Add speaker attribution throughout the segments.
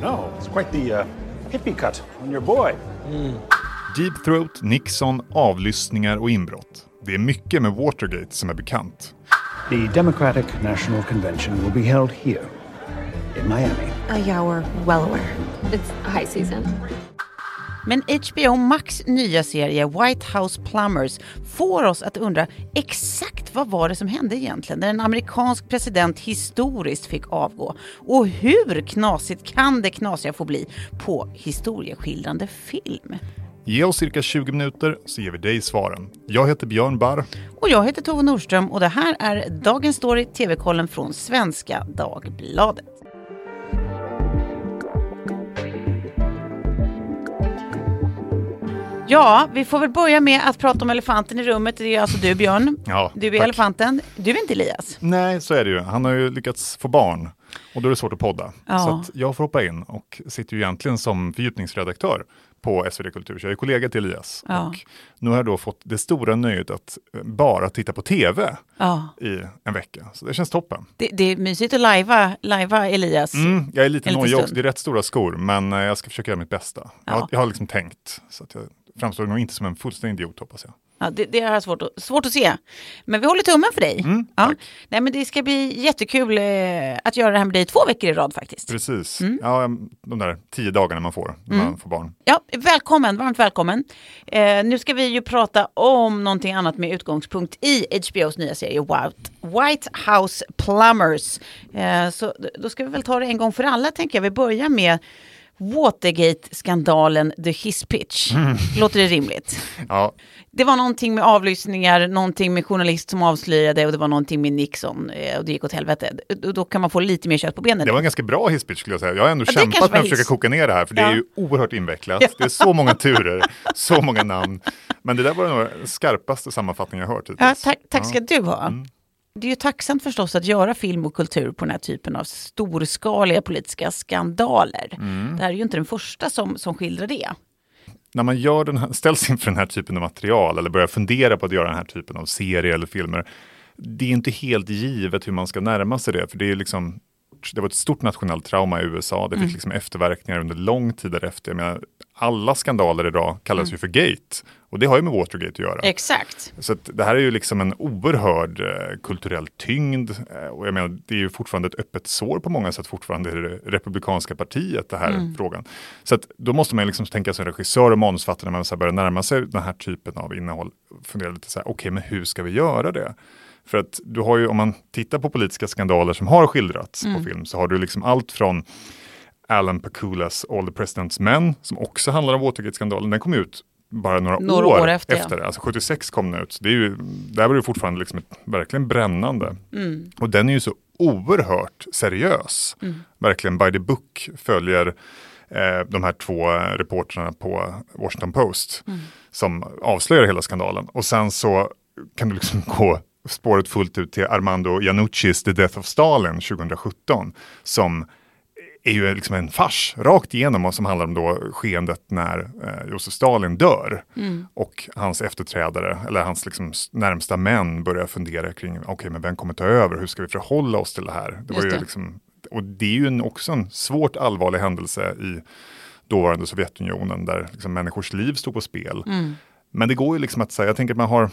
Speaker 1: You know, it's quite the uh, hippie cut on your boy.
Speaker 2: Deep Throat, Nixon, avlyssningar och inbrott. Det är mycket med Watergate som är bekant.
Speaker 1: The Democratic National Convention will be held here in Miami.
Speaker 3: Uh, yeah, we're well aware. It's high season.
Speaker 4: Men HBO Max nya serie White House Plumbers får oss att undra exakt vad var det som hände egentligen när en amerikansk president historiskt fick avgå? Och hur knasigt kan det knasiga få bli på historieskildrande film?
Speaker 2: Ge oss cirka 20 minuter så ger vi dig svaren. Jag heter Björn Barr.
Speaker 4: Och jag heter Tove Nordström och det här är Dagens Story TV-kollen från Svenska Dagbladet. Ja, vi får väl börja med att prata om elefanten i rummet. Det är alltså du Björn.
Speaker 2: Ja,
Speaker 4: du är
Speaker 2: tack.
Speaker 4: elefanten. Du är inte Elias.
Speaker 2: Nej, så är det ju. Han har ju lyckats få barn och då är det svårt att podda.
Speaker 4: Ja.
Speaker 2: Så att jag får hoppa in och sitter ju egentligen som fördjupningsredaktör på SvD Kultur. Så jag är kollega till Elias.
Speaker 4: Ja.
Speaker 2: Och nu har jag då fått det stora nöjet att eh, bara titta på TV
Speaker 4: Ja.
Speaker 2: i en vecka. Så det känns toppen.
Speaker 4: Det, det är mysigt att lajva, lajva Elias.
Speaker 2: Mm, jag är lite nojig också. Det är rätt stora skor, men eh, jag ska försöka göra mitt bästa. Jag, jag har liksom tänkt, så att jag framstår nog inte som en fullständig idiot hoppas jag.
Speaker 4: Ja, det, det har jag svårt att, svårt att se. Men vi håller tummen för dig.
Speaker 2: Mm,
Speaker 4: ja. Nej, men det ska bli jättekul eh, att göra det här med dig två veckor i rad faktiskt.
Speaker 2: Precis,
Speaker 4: Mm.
Speaker 2: ja, de där tio dagarna man får när man får barn.
Speaker 4: Ja, välkommen, varmt välkommen. Eh, nu ska vi ju prata om någonting annat med utgångspunkt i HBOs nya serie White, White House Plumbers. Eh, så då ska vi väl ta det en gång för alla tänker jag. Vi börjar med Watergate-skandalen The Hiss Pitch.
Speaker 2: Mm.
Speaker 4: Låter det rimligt?
Speaker 2: Ja,
Speaker 4: Det var någonting med avlyssningar, någonting med journalist som avslöjade och det var någonting med Nixon eh, och det gick åt helvete. Då, kan man få lite mer kött på benen.
Speaker 2: det var en ganska bra hisspitch skulle jag säga. Jag har ändå
Speaker 4: Ja, det
Speaker 2: kämpat med att försöka koka ner det här, för det
Speaker 4: Ja.
Speaker 2: är ju oerhört invecklat. Det är så många turer, så många namn. Men det där var nog den skarpaste sammanfattningen jag hört hittills.
Speaker 4: Ja, tack, tack ska du ha. Det är ju tacksamt förstås att göra film och kultur på den här typen av storskaliga politiska skandaler. Det här är ju inte den första som, som skildrar det.
Speaker 2: när man gör den här, ställs inför den här typen av material eller börjar fundera på att göra den här typen av serier eller filmer. Det är inte helt givet hur man ska närma sig det, för det är liksom det var ett stort nationellt trauma i USA. Det fick liksom efterverkningar under lång tid därefter. Jag menar, alla skandaler idag kallas ju för gate och det har ju med Watergate att göra.
Speaker 4: Exakt.
Speaker 2: Så det här är ju liksom en oerhörd eh, kulturell tyngd eh, och jag menar det är ju fortfarande ett öppet sår på många sätt fortfarande i det republikanska partiet det här frågan. Så att då måste man liksom tänka som regissör och manusfattare när man så börjar närma sig den här typen av innehåll fundera lite så här, okej men hur ska vi göra det? För att du har ju, om man tittar på politiska skandaler som har skildrats på film så har du liksom allt från Alan Paculas All the President's Men som också handlar om Watergate-skandalen. Den kom ut bara några,
Speaker 4: Några år efter, ja.
Speaker 2: Alltså 76 kom den ut. Det är ju, där var det fortfarande liksom ett, verkligen brännande. Och den är ju så oerhört seriös. Verkligen by the book följer eh, de här två eh, reportrarna på Washington Post som avslöjar hela skandalen. Och sen så kan du liksom gå spåret fullt ut till Armando Iannuccis The Death of Stalin 2017 som är ju liksom en fars rakt igenom och som handlar om då skeendet när eh, Josef Stalin dör. Och hans efterträdare, eller hans liksom närmsta män börjar fundera kring, okej men vem kommer ta över, hur ska vi förhålla oss till det här? Det var ju
Speaker 4: det.
Speaker 2: liksom, och det är ju en, också en svårt allvarlig händelse i dåvarande Sovjetunionen där liksom människors liv stod på spel. Men det går ju liksom att säga, jag tänker att man har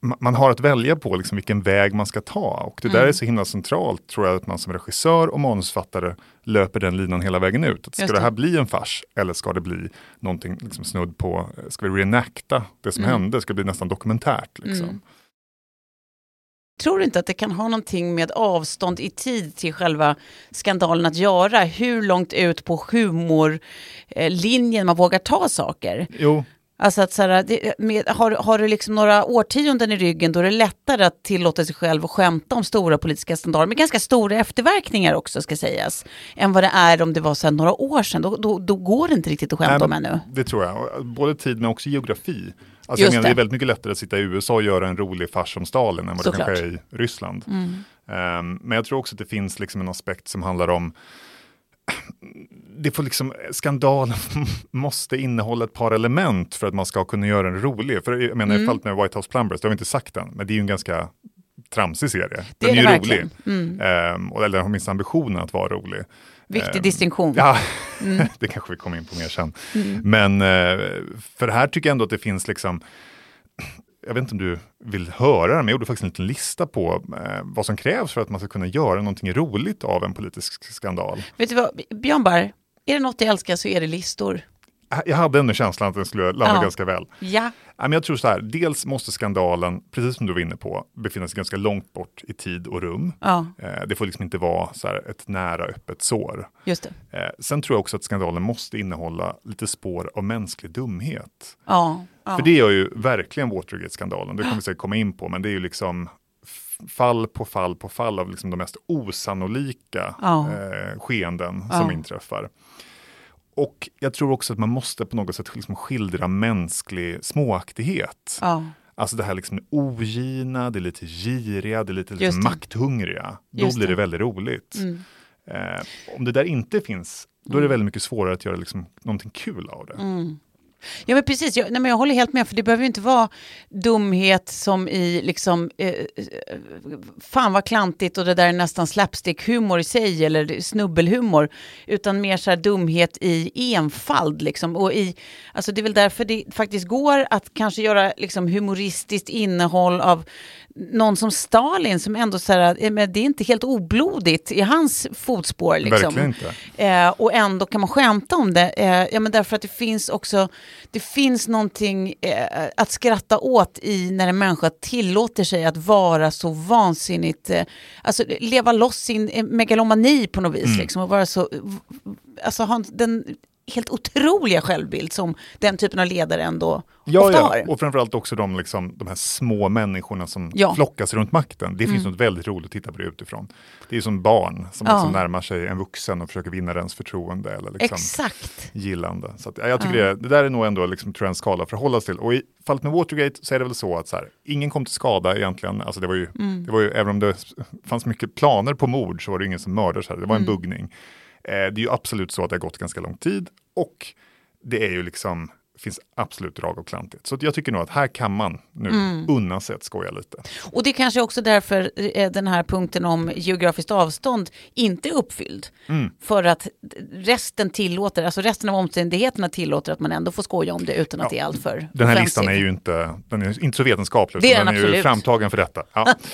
Speaker 2: man har att välja på liksom vilken väg man ska ta. Och det där
Speaker 4: Mm.
Speaker 2: är så himla centralt tror jag att man som regissör och manusfattare löper den linan hela vägen ut. Att ska
Speaker 4: Just
Speaker 2: det. här bli en fars eller ska det bli någonting liksom snudd på, ska vi reenacta det som hände? Ska det bli nästan dokumentärt? Liksom?
Speaker 4: Mm. Tror du inte att det kan ha någonting med avstånd i tid till själva skandalen att göra? Hur långt ut på humorlinjen man vågar ta saker?
Speaker 2: Jo,
Speaker 4: Alltså att så här, det, med, har, har du liksom några årtionden i ryggen då är det lättare att tillåta sig själv att skämta om stora politiska skandaler med ganska stora efterverkningar också ska sägas. Än vad det är om det var så några år sedan. Då, då, då går det inte riktigt att skämta om
Speaker 2: Nej, men
Speaker 4: ännu.
Speaker 2: Det tror jag. Både tid men också geografi. Alltså
Speaker 4: Just
Speaker 2: jag menar, det.
Speaker 4: det.
Speaker 2: är väldigt mycket lättare att sitta i USA och göra en rolig fars om Stalin än vad
Speaker 4: Såklart.
Speaker 2: det kanske är i Ryssland. Ehm, men jag tror också att det finns liksom en aspekt som handlar om det får liksom, skandalen måste innehålla ett par element för att man ska kunna göra den rolig. För jag menar, i fallet med White House Plumbers, det har vi inte sagt än, men det är ju en ganska tramsig serie.
Speaker 4: Det
Speaker 2: Den
Speaker 4: är
Speaker 2: är, ju
Speaker 4: verkligen. Mm.
Speaker 2: rolig. Ehm, och, eller har minst ambitionen att vara rolig.
Speaker 4: Viktig distinktion.
Speaker 2: Ja, det kanske vi kommer in på mer sen. Men eh, för här tycker jag ändå att det finns liksom jag vet inte om du vill höra det, men jag gjorde faktiskt en liten lista på eh, vad som krävs för att man ska kunna göra någonting roligt av en politisk skandal.
Speaker 4: Vet du vad, Björn Bar, är det något jag älskar så är det listor.
Speaker 2: Jag hade ändå känslan att den skulle landa
Speaker 4: Ja.
Speaker 2: ganska väl.
Speaker 4: Ja,
Speaker 2: Ja, men jag tror så här, dels måste skandalen, precis som du var inne på, befinna sig ganska långt bort i tid och rum.
Speaker 4: ja,
Speaker 2: Eh, det får liksom inte vara så här ett nära öppet sår.
Speaker 4: just det.
Speaker 2: Eh, sen tror jag också att skandalen måste innehålla lite spår av mänsklig dumhet.
Speaker 4: Ja.
Speaker 2: För det gör ju verkligen Watergate-skandalen, det kommer vi säkert komma in på, men det är ju liksom fall på fall på fall av liksom de mest osannolika
Speaker 4: Ja.
Speaker 2: eh, skeenden
Speaker 4: Ja.
Speaker 2: som inträffar. Och jag tror också att man måste på något sätt liksom skildra mänsklig småaktighet.
Speaker 4: ja.
Speaker 2: Alltså det här liksom ogina, det är lite giriga, det är lite liksom makthungriga. Då
Speaker 4: Just
Speaker 2: blir det
Speaker 4: det.
Speaker 2: väldigt roligt.
Speaker 4: Mm.
Speaker 2: Eh, om det där inte finns, då är det väldigt mycket svårare att göra liksom någonting kul av det.
Speaker 4: Mm. Ja men precis, jag, nej, men jag håller helt med för det behöver ju inte vara dumhet som i liksom, eh, eh, fan vad klantigt och det där är nästan slapstick-humor i sig eller snubbelhumor, utan mer så här dumhet i enfald liksom. Och i, alltså det är väl därför det faktiskt går att kanske göra liksom humoristiskt innehåll av någon som Stalin som ändå så här, eh, men det är inte helt oblodigt i hans fotspår liksom.
Speaker 2: Verkligen inte.
Speaker 4: Eh, och ändå kan man skämta om det. Eh, ja, men därför att det finns också, det finns någonting eh, att skratta åt i när en människa tillåter sig att vara så vansinnigt, eh, alltså leva loss sin eh, megalomani på något vis.
Speaker 2: Mm.
Speaker 4: Liksom, och vara så, alltså ha den helt otroliga självbild som den typen av ledare ändå
Speaker 2: Ja,
Speaker 4: ofta
Speaker 2: ja.
Speaker 4: har.
Speaker 2: och framförallt också de, liksom, de här små människorna som
Speaker 4: Ja. Mm.
Speaker 2: flockas runt makten. Det finns något väldigt roligt att titta på det utifrån. Det är som barn som
Speaker 4: Ja.
Speaker 2: liksom närmar sig en vuxen och försöker vinna dens förtroende eller liksom
Speaker 4: Exakt.
Speaker 2: gillande. Så att, ja, jag tycker det, det där är nog ändå liksom, tror jag, en skala att förhålla sig till. Och i fallet med Watergate så är det väl så att så här, ingen kom till skada egentligen. Alltså det var ju,
Speaker 4: Mm.
Speaker 2: det var ju, även om det fanns mycket planer på mord så var det ingen som mördades här. Det var
Speaker 4: Mm.
Speaker 2: en buggning. Eh, det är ju absolut så att det har gått ganska lång tid och det är ju liksom finns absolut drag av klantighet. Så jag tycker nog att här kan man nu
Speaker 4: Mm.
Speaker 2: unna sig att skoja lite.
Speaker 4: Och det är kanske också därför eh, den här punkten om geografiskt avstånd inte är uppfylld.
Speaker 2: Mm.
Speaker 4: För att resten tillåter, alltså resten av omständigheterna tillåter att man ändå får skoja om det utan att det är alltför
Speaker 2: Den här
Speaker 4: offensivt.
Speaker 2: listan är ju inte, den är inte så vetenskaplig,
Speaker 4: Det är den
Speaker 2: den är ju framtagen för detta. Ja.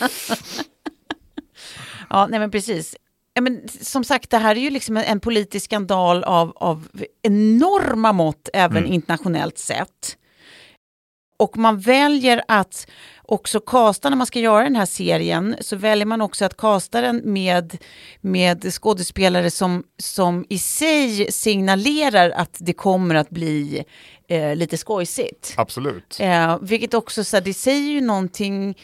Speaker 4: Ja, nej men precis. Ja, men, som sagt, det här är ju liksom en politisk skandal av, av enorma mått, även
Speaker 2: Mm.
Speaker 4: internationellt sett. Och man väljer att också kasta, när man ska göra den här serien, så väljer man också att kasta den med, med skådespelare som, som i sig signalerar att det kommer att bli eh, lite skojsigt.
Speaker 2: Absolut.
Speaker 4: Eh, vilket också, så här, det säger ju någonting,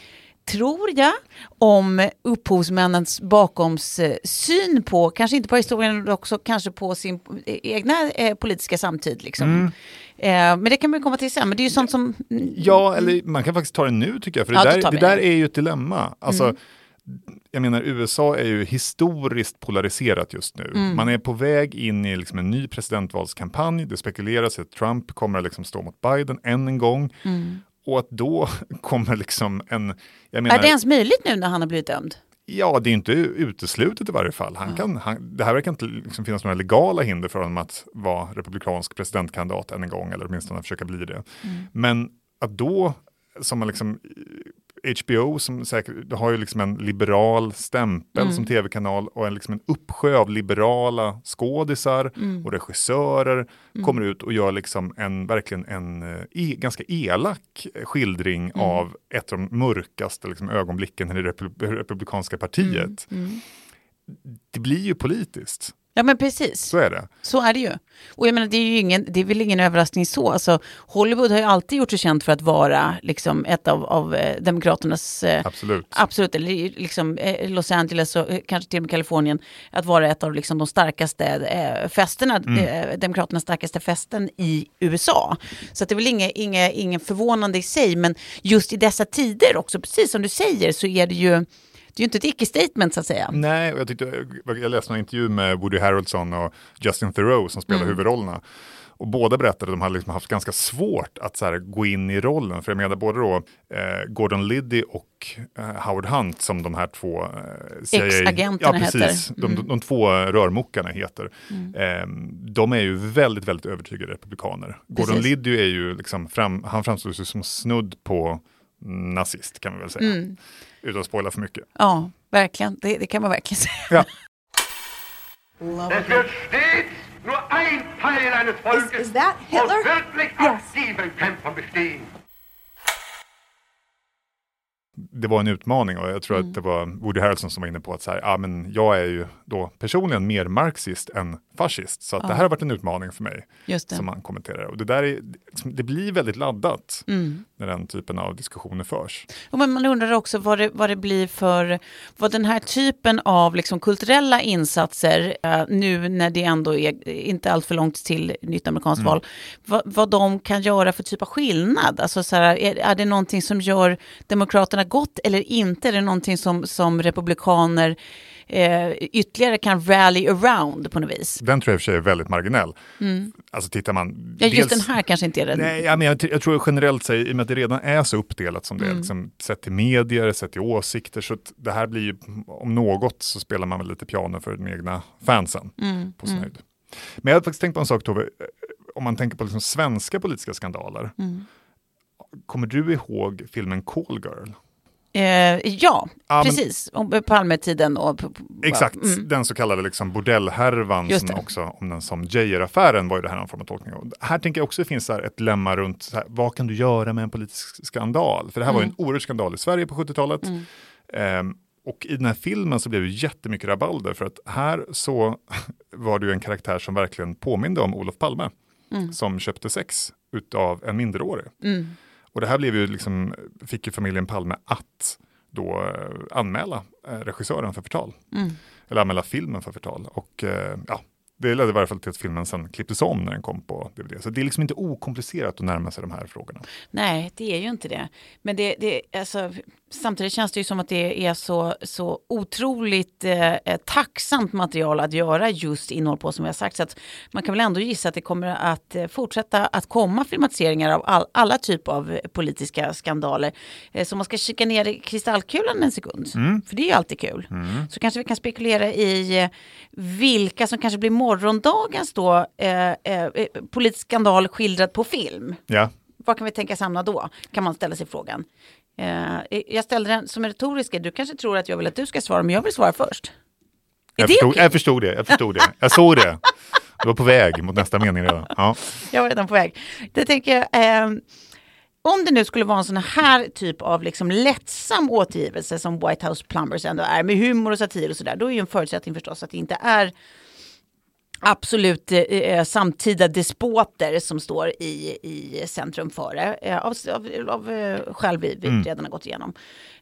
Speaker 4: tror jag, om upphovsmännens bakoms syn på, kanske inte på historien, men också kanske på sin egna eh, politiska samtid. Liksom.
Speaker 2: Mm.
Speaker 4: Eh, men det kan man komma till sen, men det är ju sånt som...
Speaker 2: Ja, eller man kan faktiskt ta det nu tycker jag, för det,
Speaker 4: Ja,
Speaker 2: där, det där.
Speaker 4: Mm.
Speaker 2: är ju ett dilemma. Alltså, Jag menar, USA är ju historiskt polariserat just nu.
Speaker 4: Mm.
Speaker 2: Man är på väg in i liksom en ny presidentvalskampanj. Det spekuleras att Trump kommer att liksom stå mot Biden än en gång. Och att då kommer liksom en... Jag menar,
Speaker 4: Är det ens möjligt nu när han har blivit dömd?
Speaker 2: Ja, det är inte uteslutet i varje fall. Han kan, han, det här verkar inte liksom finnas några legala hinder för honom att vara republikansk presidentkandidat än en gång, eller åtminstone försöka bli det. Men att då, som man liksom, HBO som säkert, har ju liksom en liberal stämpel som tv-kanal och en, liksom en uppsjö av liberala skådisar och regissörer kommer ut och gör liksom en, verkligen en eh, e, ganska elak skildring av ett av de mörkaste liksom, ögonblicken i det repub- republikanska partiet. Det blir ju politiskt,
Speaker 4: Ja men precis,
Speaker 2: så är det.
Speaker 4: så är det ju. Och jag menar det är ju ingen, det är väl ingen överraskning så. Alltså, Hollywood har ju alltid gjort sig känt för att vara liksom, ett av, av eh, demokraternas eh,
Speaker 2: Absolut.
Speaker 4: Absolut, eller liksom eh, Los Angeles och eh, kanske till och med Kalifornien, att vara ett av liksom de starkaste eh, fästena, eh, demokraternas starkaste fästen i USA. Så det är väl inget, inget, ingen förvånande i sig, men just i dessa tider också, precis som du säger, så är det ju, det är ju inte ett icke-statement så att säga.
Speaker 2: Nej, och jag, tyckte, jag läste en intervju med Woody Harrelson och Justin Theroux som spelar huvudrollerna. Och båda berättade att de hade liksom haft ganska svårt att så här, gå in i rollen. För jag menar både då eh, Gordon Liddy och eh, Howard Hunt som de här två eh, CIA...
Speaker 4: Ex-agenterna
Speaker 2: ja, precis,
Speaker 4: heter.
Speaker 2: De,
Speaker 4: Mm.
Speaker 2: de, de två rörmokarna heter. Eh, de är ju väldigt, väldigt övertygade republikaner. Gordon
Speaker 4: Precis.
Speaker 2: Liddy är ju liksom fram, han framstår som snudd på nazist kan vi väl säga.
Speaker 4: Mm.
Speaker 2: Utan att spoila för mycket.
Speaker 4: Ja, verkligen. Det, det kan man verkligen säga.
Speaker 2: Ja.
Speaker 5: Es wird stets nur ein Teil eines Volkes
Speaker 6: Is, is that Hitler?
Speaker 5: aus wirklich aktiven Kämpfern bestehen.
Speaker 2: Det var en utmaning och jag tror
Speaker 4: Mm.
Speaker 2: att det var Woody Harrelson som var inne på att så här, ja, men jag är ju då personligen mer marxist än fascist. Så att det här har varit en utmaning för mig. Som man kommenterar. Och det, där är, det blir väldigt laddat
Speaker 4: Mm.
Speaker 2: när den typen av diskussioner förs.
Speaker 4: Och men man undrar också vad det, vad det blir för, vad den här typen av liksom kulturella insatser, eh, nu när det ändå är inte allt för långt till nytt amerikanskt val, vad, vad de kan göra för typ av skillnad. Alltså så här, är, är det någonting som gör Demokraterna gott eller inte? Är det någonting som, som republikaner eh, ytterligare kan rally around på något vis?
Speaker 2: Den tror jag i och för sig är väldigt marginell. Alltså tittar man...
Speaker 4: Mm. Ja, just
Speaker 2: dels-
Speaker 4: den här kanske inte är den.
Speaker 2: Nej, ja, men jag, jag tror generellt sett, i och med att det redan är så uppdelat som det
Speaker 4: Mm.
Speaker 2: är, liksom, sett till medier, sett till åsikter, så det här blir ju, om något så spelar man väl lite piano för den egna fansen
Speaker 4: Mm,
Speaker 2: på sin höjd. Men jag har faktiskt tänkt på en sak Tove, Eh, om man tänker på liksom svenska politiska skandaler.
Speaker 4: Mm.
Speaker 2: Kommer du ihåg filmen Call Girl?
Speaker 4: Eh, ja,
Speaker 2: Ja,
Speaker 4: precis. Om Palmetiden och...
Speaker 2: Exakt,
Speaker 4: Mm.
Speaker 2: den så kallade liksom bordellhärvan som också om den som Geijer-affären var ju det här någon form av tolkning av. Här tänker jag också det finns här ett lemma runt här, vad kan du göra med en politisk skandal? För det här var ju en
Speaker 4: Mm.
Speaker 2: oerhörd skandal i Sverige på 70-talet. Ehm, och i den här filmen så blev det jättemycket rabalder för att här så var det ju en karaktär som verkligen påminde om Olof Palme som köpte sex utav en minderårig.
Speaker 4: Mm.
Speaker 2: Och det här blev ju liksom, fick ju familjen Palme att då eh, anmäla eh, regissören för förtal.
Speaker 4: Mm.
Speaker 2: Eller anmäla filmen för förtal. Och eh, ja, det ledde i varje fall till att filmen sen klipptes om när den kom på DVD. Så det är liksom inte okomplicerat att närma sig de här frågorna.
Speaker 4: Nej, det är ju inte det. Men det, det, alltså, samtidigt känns det ju som att det är så, så otroligt eh, tacksamt material att göra just innehåll på som vi har sagt. Så att man kan väl ändå gissa att det kommer att eh, fortsätta att komma filmatiseringar av all, alla typer av politiska skandaler. Eh, så man ska kika ner i kristallkulan en sekund, för det är ju alltid kul. Så kanske vi kan spekulera i eh, vilka som kanske blir morgondagens då, eh, eh, eh, politisk skandal skildrad på film.
Speaker 2: Ja,
Speaker 4: Vad kan vi tänka samla då? Kan man ställa sig frågan. Eh, jag ställde den som en retorisk. Du kanske tror att jag vill att du ska svara, men jag vill svara först. Är
Speaker 2: jag
Speaker 4: det
Speaker 2: förstod,
Speaker 4: okej?
Speaker 2: jag förstod det. Jag förstod det. Jag såg det. Du var på väg mot nästa mening redan. Ja.
Speaker 4: Jag var redan på väg. Det tänker jag, eh, om det nu skulle vara en sån här typ av liksom lättsam återgivelse som White House Plumbers ändå är, med humor och satir och sådär, då är ju en förutsättning förstås att det inte är absolut eh, samtida despoter som står i, i centrum för det, eh, av, av, av eh, skäl vi, vi redan har gått igenom.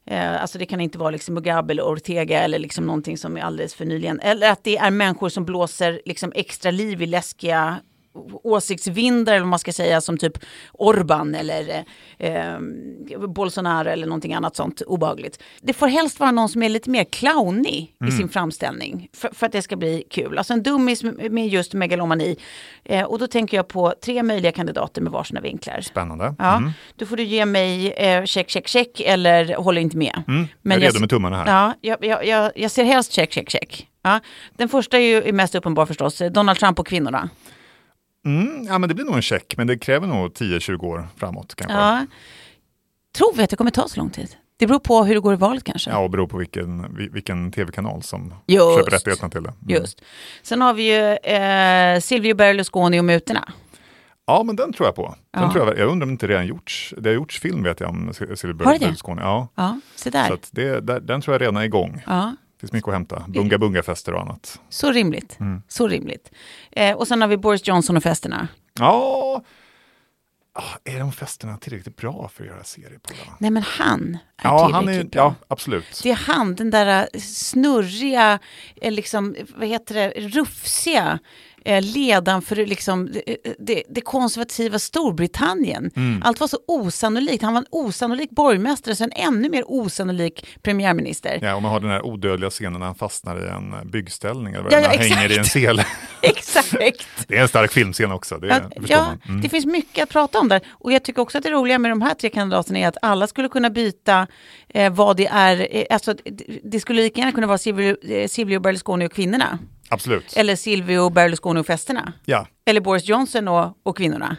Speaker 4: Eh, alltså det kan inte vara liksom Mugabe eller Ortega eller liksom någonting som är alldeles för nyligen. Eller att det är människor som blåser liksom extra liv i läskiga åsiktsvindar eller vad man ska säga som typ Orban eller eh, Bolsonaro eller någonting annat sånt obehagligt. Det får helst vara någon som är lite mer clownig i sin framställning för, för att det ska bli kul. Alltså en dummis med just megalomani. Eh, och då tänker jag på tre möjliga kandidater med varsina vinklar.
Speaker 2: Spännande.
Speaker 4: Ja,
Speaker 2: Mm.
Speaker 4: Då får du ge mig eh, check, check, check eller håller inte med.
Speaker 2: Mm. jag är redo med tummarna här.
Speaker 4: Ja, jag, jag, jag, jag ser helst check, check, check. Ja. Den första är ju mest uppenbar förstås, eh, Donald Trump och kvinnorna.
Speaker 2: Mm, ja, men det blir nog en check, men det kräver nog 10-20 år framåt kanske.
Speaker 4: Ja. Tror vi att det kommer ta så lång tid? Det beror på hur det går i valet kanske.
Speaker 2: Ja, och beror på vilken, vi- vilken tv-kanal som
Speaker 4: Just.
Speaker 2: köper rättigheterna till det. Mm.
Speaker 4: Just. Sen har vi ju eh, Silvio Berlusconi och mutorna.
Speaker 2: Ja, men den tror jag på. Den
Speaker 4: Ja.
Speaker 2: tror jag, jag undrar om det inte redan gjorts. Det har gjorts film vet jag om Silver
Speaker 4: Har det det?
Speaker 2: Berlusconi. Ja,
Speaker 4: Ja,
Speaker 2: så
Speaker 4: där.
Speaker 2: att det, där, den tror jag redan är igång.
Speaker 4: Ja.
Speaker 2: Det finns mycket att hämta. Bunga bunga-fester och annat.
Speaker 4: Så rimligt.
Speaker 2: Mm.
Speaker 4: Så rimligt. Eh, och sen har vi Boris Johnson och festerna.
Speaker 2: Ja, Ah, är de festerna tillräckligt bra för att göra serie på? Då?
Speaker 4: Nej men han är
Speaker 2: Ja, han är,
Speaker 4: bra.
Speaker 2: ja, absolut.
Speaker 4: Det är han, den där eh, snurriga, eh, liksom, vad heter det, rufsiga eh, ledaren för det, liksom, det, det, det konservativa Storbritannien.
Speaker 2: Mm.
Speaker 4: Allt var så osannolikt. Han var en osannolik borgmästare, sen ännu mer osannolik premiärminister.
Speaker 2: Ja, och man har den här odödliga scenen när han fastnar i en byggställning eller
Speaker 4: Ja, ja,
Speaker 2: han hänger i en sele.
Speaker 4: Exakt.
Speaker 2: Det är en stark filmscen också, det
Speaker 4: Ja,
Speaker 2: förstår man. Mm.
Speaker 4: det finns mycket att prata om där. Och jag tycker också att det roliga med de här tre kandidaterna är att alla skulle kunna byta eh, vad det är. Eh, alltså, det, det skulle lika gärna kunna vara Silvio, eh, Silvio Berlusconi och kvinnorna.
Speaker 2: Absolut.
Speaker 4: Eller Silvio Berlusconi och festerna.
Speaker 2: Ja.
Speaker 4: Eller Boris Johnson och, och kvinnorna.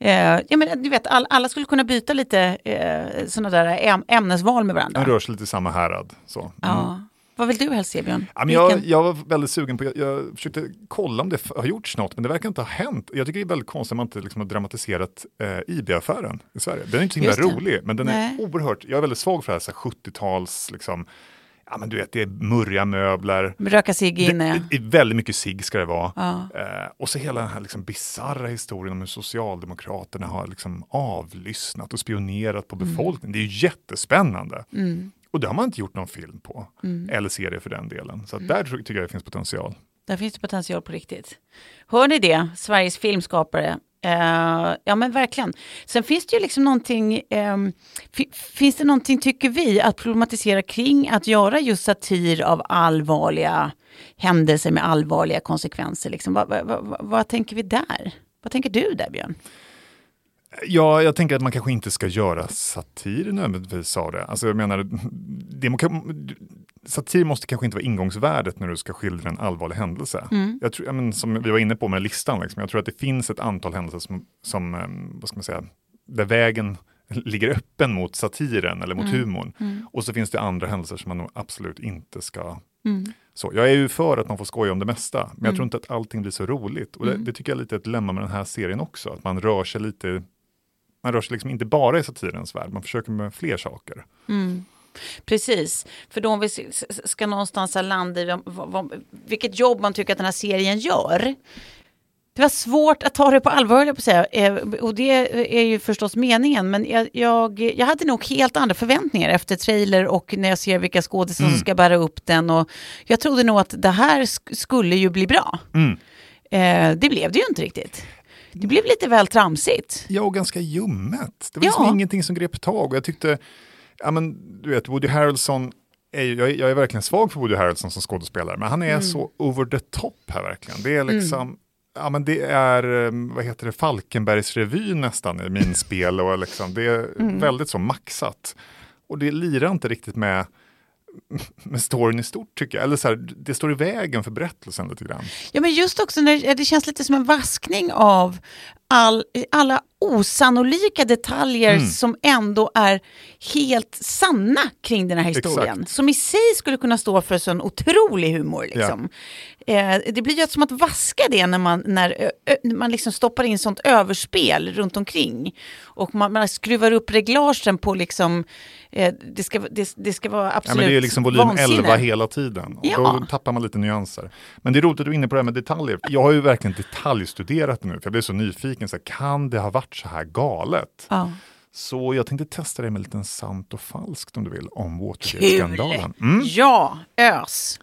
Speaker 4: Eh, ja, men, du vet, all, alla skulle kunna byta lite eh, sådana där äm, ämnesval med varandra.
Speaker 2: De rör sig lite i samma härad. Så. Mm.
Speaker 4: Ja. Vad vill du helst se, Björn?
Speaker 2: Ja, men jag, jag var väldigt sugen på, jag, jag försökte kolla om det har gjorts något, men det verkar inte ha hänt. Jag tycker det är väldigt konstigt att man inte liksom har dramatiserat eh, IB-affären i Sverige. Den är inte så himla rolig, men den
Speaker 4: Nej.
Speaker 2: är oerhört, jag är väldigt svag för det här 70-tals, liksom, ja men du vet, det är murriga möbler.
Speaker 4: Röka cigg inne.
Speaker 2: Det, väldigt mycket cigg ska det vara.
Speaker 4: Ja.
Speaker 2: Eh, och så hela den här liksom bisarra historien om hur Socialdemokraterna har liksom avlyssnat och spionerat på
Speaker 4: Mm.
Speaker 2: befolkningen. Det är ju jättespännande. Och det har man inte gjort någon film på.
Speaker 4: Mm.
Speaker 2: Eller serie för den delen. Så att där tycker jag det finns potential.
Speaker 4: Där finns det potential på riktigt. Hör ni det, Sveriges filmskapare? Uh, ja men verkligen. Sen finns det ju liksom någonting, um, finns det någonting tycker vi att problematisera kring att göra just satir av allvarliga händelser med allvarliga konsekvenser? Liksom. Vad, vad, vad, vad tänker vi där? Vad tänker du där Björn?
Speaker 2: Ja, jag tänker att man kanske inte ska göra satir nödvändigtvis av det. Alltså jag menar, det satir måste kanske inte vara ingångsvärdet när du ska skildra en allvarlig händelse. Jag tror, ja, men, som vi var inne på med listan, liksom, jag tror att det finns ett antal händelser som, som em, vad ska man säga, där vägen ligger öppen mot satiren eller mot humorn. Och så finns det andra händelser som man nog absolut inte ska så, jag är ju för att man får skoja om det mesta, men jag tror inte att allting blir så roligt. Och det, det tycker jag är lite ett dilemma med den här serien också, att man rör sig lite, man rör sig liksom inte bara i satirens värld, man försöker med fler saker.
Speaker 4: Precis, för då om vi ska någonstans landa i vilket jobb man tycker att den här serien gör. Det var svårt att ta det på allvar, jag på säga. Eh, Och det är ju förstås meningen. Men jag, jag, jag hade nog helt andra förväntningar efter trailer och när jag ser vilka skådespelare som ska bära upp den. Och jag trodde nog att det här sk- skulle ju bli bra. Eh, det blev det ju inte riktigt. Det blev lite väl tramsigt.
Speaker 2: Ja, och ganska ljummet. Det var liksom
Speaker 4: Ja.
Speaker 2: ingenting som grep tag. Och jag tyckte, ja men du vet, Woody Harrelson, är, ju- jag, är- jag är verkligen svag för Woody Harrelson som skådespelare, men han är så over the top här verkligen. Det är liksom, ja men det är, um, vad heter det, Falkenbergsrevyn nästan i min spel och liksom, det är väldigt så maxat. Och det lirar inte riktigt med med storyn i stort tycker jag. Eller så här, det står i vägen för berättelsen lite grann.
Speaker 4: Ja, men just också när det känns lite som en vaskning av all, alla osannolika detaljer
Speaker 2: Mm.
Speaker 4: som ändå är helt sanna kring den här historien.
Speaker 2: Exakt.
Speaker 4: Som i sig skulle kunna stå för sån otrolig humor. Liksom. Eh, det blir ju som att vaska det när man, när, ö, man liksom stoppar in sånt överspel runt omkring. Och man, man skruvar upp reglagen på liksom, eh, det, ska, det, det ska vara
Speaker 2: Ja,
Speaker 4: absolut
Speaker 2: men det är liksom volym
Speaker 4: vansinne.
Speaker 2: 11 hela tiden. Och
Speaker 4: Ja.
Speaker 2: Då tappar man lite nyanser. Men det är roligt att du är inne på det här med detaljer. Jag har ju verkligen detaljstuderat det nu, för jag blev så nyfiken. Så här, kan det ha varit så här galet?
Speaker 4: Ja.
Speaker 2: Så jag tänkte testa det med lite sant och falskt om du vill, om! Watergate-skandalen. Mm.
Speaker 4: Ja, ös.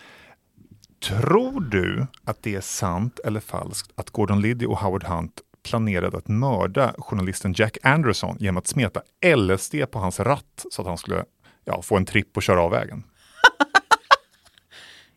Speaker 2: Tror du att det är sant eller falskt att Gordon Liddy och Howard Hunt planerade att mörda journalisten Jack Anderson genom att smeta LSD på hans ratt så att han skulle ja, få en tripp och köra av vägen?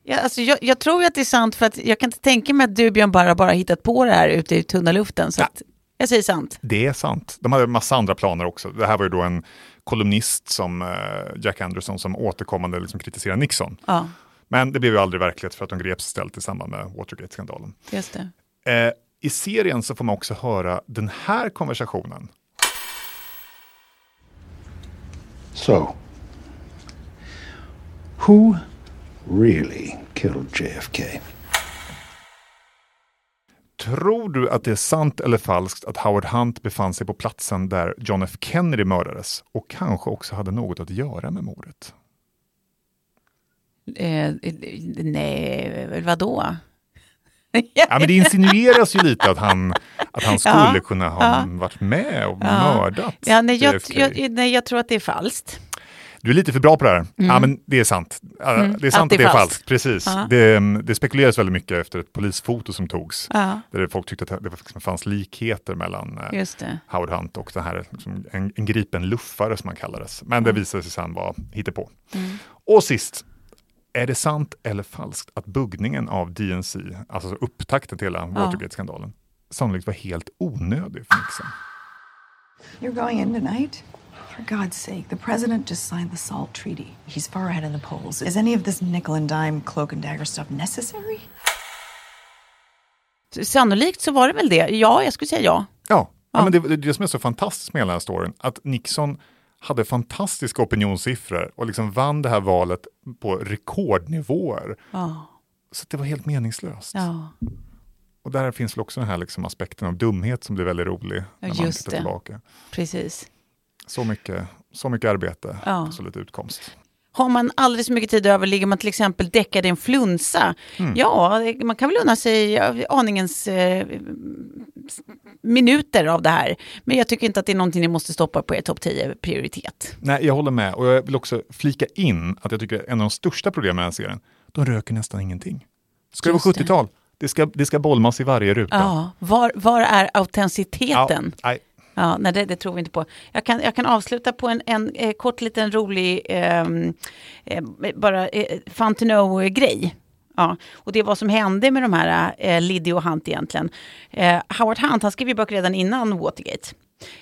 Speaker 4: Ja, alltså jag, jag tror att det är sant för att jag kan inte tänka mig att du Björn bara bara hittat på det här ute i tunna luften. Så att jag säger sant.
Speaker 2: Det är sant. De hade en massa andra planer också. Det här var ju då en kolumnist som eh, Jack Anderson som återkommande liksom kritiserade Nixon.
Speaker 4: Ja,
Speaker 2: Men det blev ju aldrig verklighet för att de greps istället i samband med Watergate-skandalen.
Speaker 4: just det.
Speaker 2: Eh, I serien så får man också höra den här konversationen.
Speaker 1: So, who really killed JFK?
Speaker 2: Tror du att det är sant eller falskt att Howard Hunt befann sig på platsen där John F Kennedy mördades och kanske också hade något att göra med mordet?
Speaker 4: Eh, eh, nej, vadå?
Speaker 2: Ja, men det insinueras ju lite att han, att han skulle
Speaker 4: Ja,
Speaker 2: kunna ha
Speaker 4: ja.
Speaker 2: varit med och mördat
Speaker 4: Ja, nej, jag, jag, nej, jag tror att det är falskt.
Speaker 2: Du är lite för bra på det här. Ja, men det är sant. Ja, Det är sant att det är falskt. Precis.
Speaker 4: Ja.
Speaker 2: Det, det spekuleras väldigt mycket efter ett polisfoto som togs.
Speaker 4: Ja,
Speaker 2: Där folk tyckte att det liksom fanns likheter mellan eh,
Speaker 4: det.
Speaker 2: Howard Hunt och den här, liksom, en, en gripen luffare som han kallades. Men det visade sig sen vara hittepå. Och sist, Är det sant eller falskt att buggningen av DNC, alltså upptakten till hela Watergate-skandalen, sannolikt var helt onödig för Nixon?
Speaker 6: You're going in tonight? For God's sake, the president just signed the SALT treaty. He's far ahead in the polls. Is any of this nickel and dime cloak and dagger stuff necessary?
Speaker 4: Sannolikt så var det väl det. Ja, jag skulle säga ja.
Speaker 2: Ja, ja. men det, det är det som är så fantastiskt med hela den här storyn, att Nixon hade fantastiska opinionssiffror och liksom vann det här valet på rekordnivåer.
Speaker 4: Ja.
Speaker 2: Så det var helt meningslöst.
Speaker 4: ja.
Speaker 2: Och där finns väl också den här liksom aspekten av dumhet som blir väldigt rolig när man
Speaker 4: just
Speaker 2: tittar
Speaker 4: det.
Speaker 2: tillbaka.
Speaker 4: Precis.
Speaker 2: Så mycket, så mycket arbete,
Speaker 4: Ja.
Speaker 2: så lite utkomst.
Speaker 4: Har man alldeles för mycket tid över, ligger man till exempel däckad i en flunsa,
Speaker 2: Mm.
Speaker 4: ja, man kan väl unna sig ja, aningens eh, minuter av det här. Men jag tycker inte att det är någonting ni måste stoppa på er topp 10-prioritet.
Speaker 2: Nej, jag håller med och jag vill också flika in att jag tycker att en av de största problemen med den serien, de röker nästan ingenting. Ska det vara
Speaker 4: det.
Speaker 2: 70-tal? Det ska, det ska bolmas i varje ruta.
Speaker 4: Ja, var, var är
Speaker 2: Ja,
Speaker 4: autenticiteten?
Speaker 2: nej.
Speaker 4: Ja, nej, det, det tror vi inte på. Jag kan, jag kan avsluta på en, en eh, kort liten rolig, ehm, eh, bara eh, fun to know-grej. Ja, och det är vad som hände med de här eh, Liddy och Hunt egentligen. Eh, Howard Hunt, han skrev ju böcker redan innan Watergate.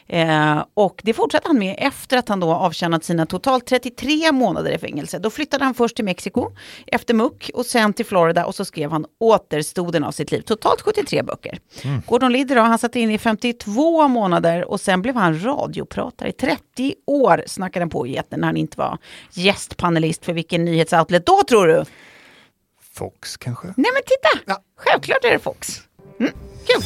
Speaker 4: Eh, och det fortsatte han med efter att han då avtjänat sina totalt 33 månader i fängelse. Då flyttade han först till Mexiko, efter muck och sen till Florida och så skrev han återstoden av sitt liv. Totalt 73 böcker. Gordon Liddy då, han satt inne i 52 månader och sen blev han radiopratare i 30 år. Snackade han på i när han inte var gästpanelist för vilken nyhetsoutlet då tror du?
Speaker 2: Fox kanske?
Speaker 4: Nej men titta!
Speaker 2: Ja.
Speaker 4: Självklart är det Fox. Mm, kul!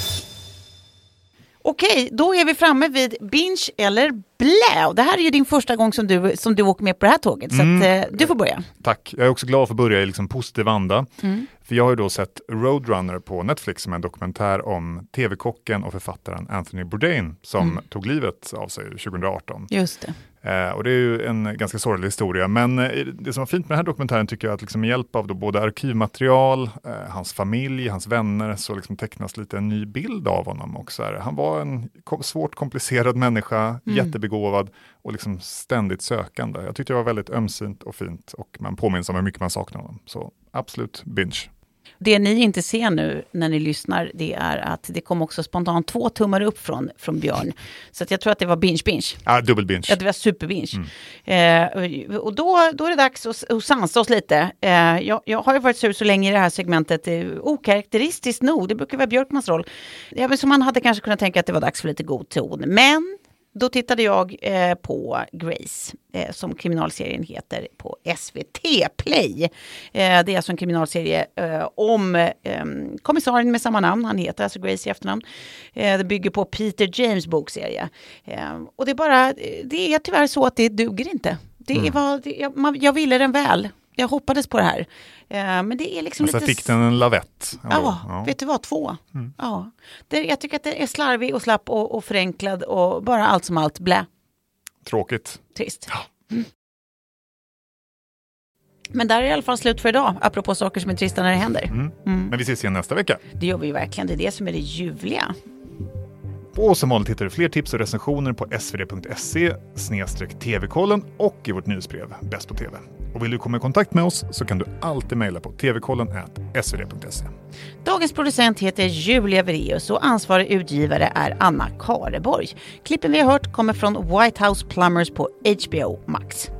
Speaker 4: Okej, då är vi framme vid binge eller blä. Och det här är ju din första gång som du, som du åker med på det här tåget. Så att, eh, du får börja.
Speaker 2: Tack. Jag är också glad för att börja i liksom positiv anda.
Speaker 4: Mm.
Speaker 2: För jag har ju då sett Roadrunner på Netflix som är en dokumentär om tv-kocken och författaren Anthony Bourdain som
Speaker 4: Mm.
Speaker 2: tog livet av sig 2018.
Speaker 4: Just det.
Speaker 2: Eh, och det är ju en ganska sorglig historia, men eh, det som var fint med den här dokumentären tycker jag att liksom med hjälp av då både arkivmaterial, eh, hans familj, hans vänner, så liksom tecknas lite en ny bild av honom också. Här. Han var en svårt komplicerad människa, jättebegåvad och liksom ständigt sökande. Jag tyckte det var väldigt ömsint och fint och man påminns om hur mycket man saknar honom. Så absolut binge.
Speaker 4: Det ni inte ser nu när ni lyssnar, det är att det kom också spontant två tummar upp från, från Björn. Så jag tror att det var binge-binge.
Speaker 2: Ah, dubbel binge.
Speaker 4: Ja, det var superbinge. Eh, och då, då är det dags att, att sansa oss lite. Eh, jag, jag har ju varit sur så länge i det här segmentet, eh, okaraktäristiskt nog, det brukar vara Björkmans roll. Ja, men så man hade kanske kunnat tänka att det var dags för lite god ton. Men då tittade jag eh, på Grace, eh, som kriminalserien heter på SVT Play. Eh, det är alltså en kriminalserie eh, om eh, kommissarien med samma namn, han heter alltså Grace i efternamn. Eh, det bygger på Peter James bokserie. Eh, och det är bara, det är tyvärr så att det duger inte. Det är vad, det, jag, man, jag ville den väl. Jag hoppades på det här. Eh, men det är liksom
Speaker 2: så
Speaker 4: lite...
Speaker 2: fick den en lavett. ändå.
Speaker 4: Ja, vet du vad? Två. Ja. Det, jag tycker att det är slarvig och slapp och, och förenklad och bara allt som allt blä.
Speaker 2: Tråkigt.
Speaker 4: Trist. Mm. Men där är det i alla fall slut för idag, apropå saker som är trista när det händer.
Speaker 2: Mm. Men vi ses igen nästa vecka.
Speaker 4: Det gör vi ju verkligen, det är det som är det ljuvliga.
Speaker 2: Och som vanligt hittar du fler tips och recensioner på svd.se tv-kollen och i vårt nyhetsbrev Bäst på TV. Och vill du komma i kontakt med oss så kan du alltid mejla på tvkollen svd.se.
Speaker 4: Dagens producent heter Julia Vereus och ansvarig utgivare är Anna Kareborg. Klippen vi har hört kommer från White House Plumbers på HBO Max.